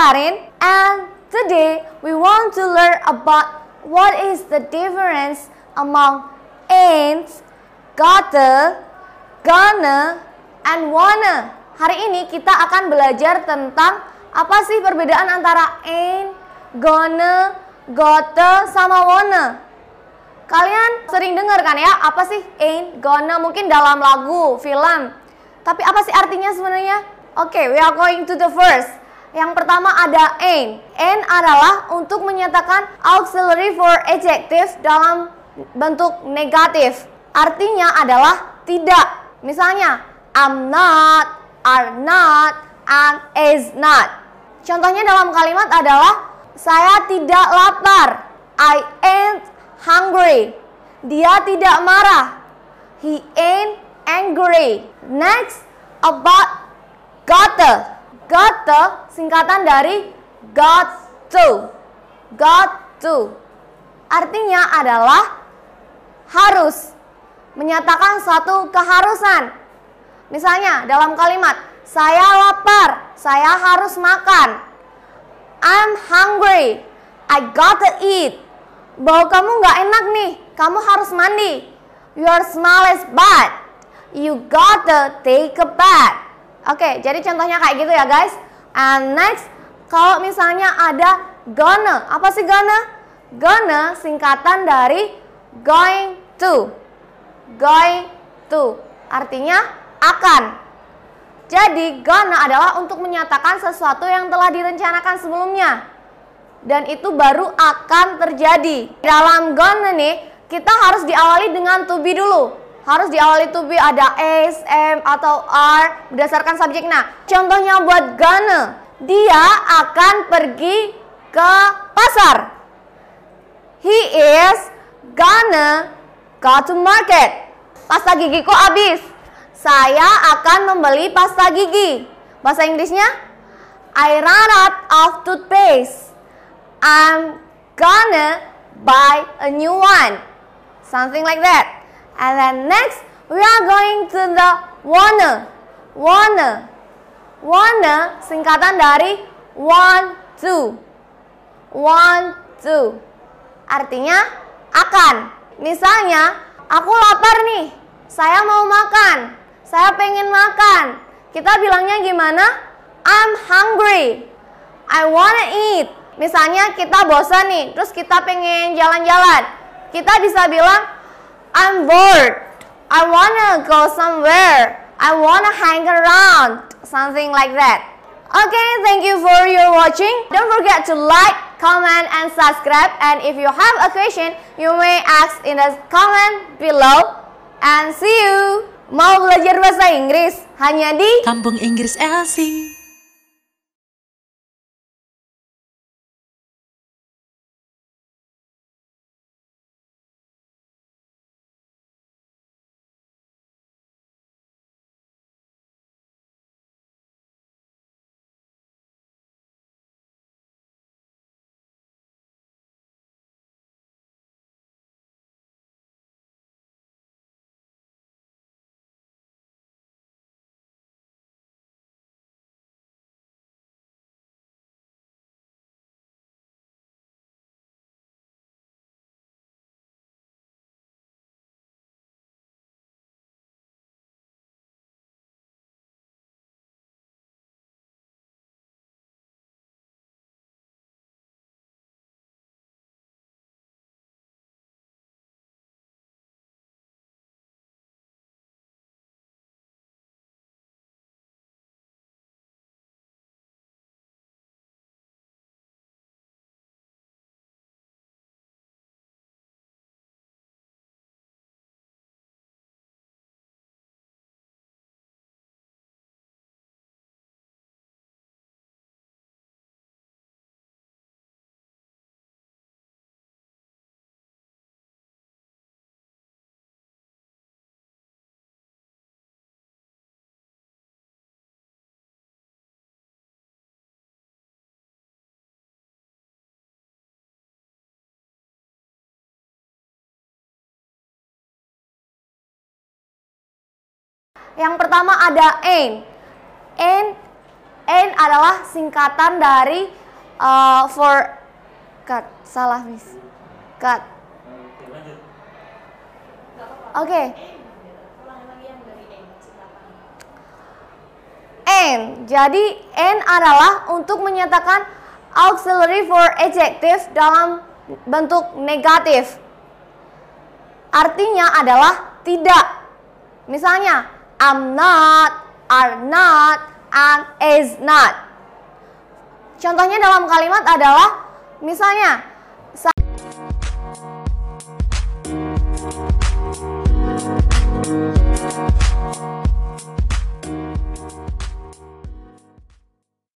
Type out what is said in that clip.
Karin and today we want to learn about what is the difference among ain't, gotta, gonna, and wanna. Hari ini kita akan belajar tentang apa sih perbedaan antara ain't, gonna, gotta, sama wanna. Kalian sering dengar kan ya, apa sih ain't, gonna, mungkin dalam lagu, film. Tapi apa sih artinya sebenarnya? Oke, okay, we are going to the first. Yang pertama ada ain't. Ain't adalah untuk menyatakan auxiliary for adjective dalam bentuk negatif. Artinya adalah tidak. Misalnya, I'm not, are not, and is not. Contohnya dalam kalimat adalah saya tidak lapar. I ain't hungry. Dia tidak marah. He ain't angry. Next, about gotta. Gotta singkatan dari got to. Got to. Artinya adalah harus. Menyatakan suatu keharusan. Misalnya dalam kalimat, saya lapar, saya harus makan. I'm hungry, I gotta eat. Bau kamu nggak enak nih, kamu harus mandi. Your smell is bad, you gotta take a bath. Oke, jadi contohnya kayak gitu ya guys. And next, kalau misalnya ada gonna, apa sih gonna? Gonna singkatan dari going to. Going to, artinya akan. Jadi gonna adalah untuk menyatakan sesuatu yang telah direncanakan sebelumnya. Dan itu baru akan terjadi. Dalam gonna nih, kita harus diawali dengan to be dulu harus diawali to be ada s, m atau r berdasarkan subjek. Nah, contohnya buat gonna, dia akan pergi ke pasar. He is gonna go to market. Pasta gigiku habis. Saya akan membeli pasta gigi. Bahasa Inggrisnya, I run out of toothpaste. I'm gonna buy a new one. Something like that. And then next, we are going to the wanna. Wanna. Wanna singkatan dari want to. Want to. Artinya akan. Misalnya, aku lapar nih. Saya mau makan. Saya pengen makan. Kita bilangnya gimana? I'm hungry. I wanna eat. Misalnya kita bosan nih, terus kita pengen jalan-jalan. Kita bisa bilang I'm bored. I wanna go somewhere. I wanna hang around. Something like that. Okay, thank you for your watching. Don't forget to like, comment, and subscribe. And if you have a question, you may ask in the comment below. And see you. Mau belajar bahasa Inggris? Hanya di Kampung Inggris Elsie. Yang pertama ada ain't. Ain't, ain't adalah singkatan dari uh, for cut salah miss. Cut. Oke. Okay. and jadi and adalah untuk menyatakan auxiliary for adjective dalam bentuk negatif. Artinya adalah tidak. Misalnya I'm not are not and is not. Contohnya dalam kalimat adalah misalnya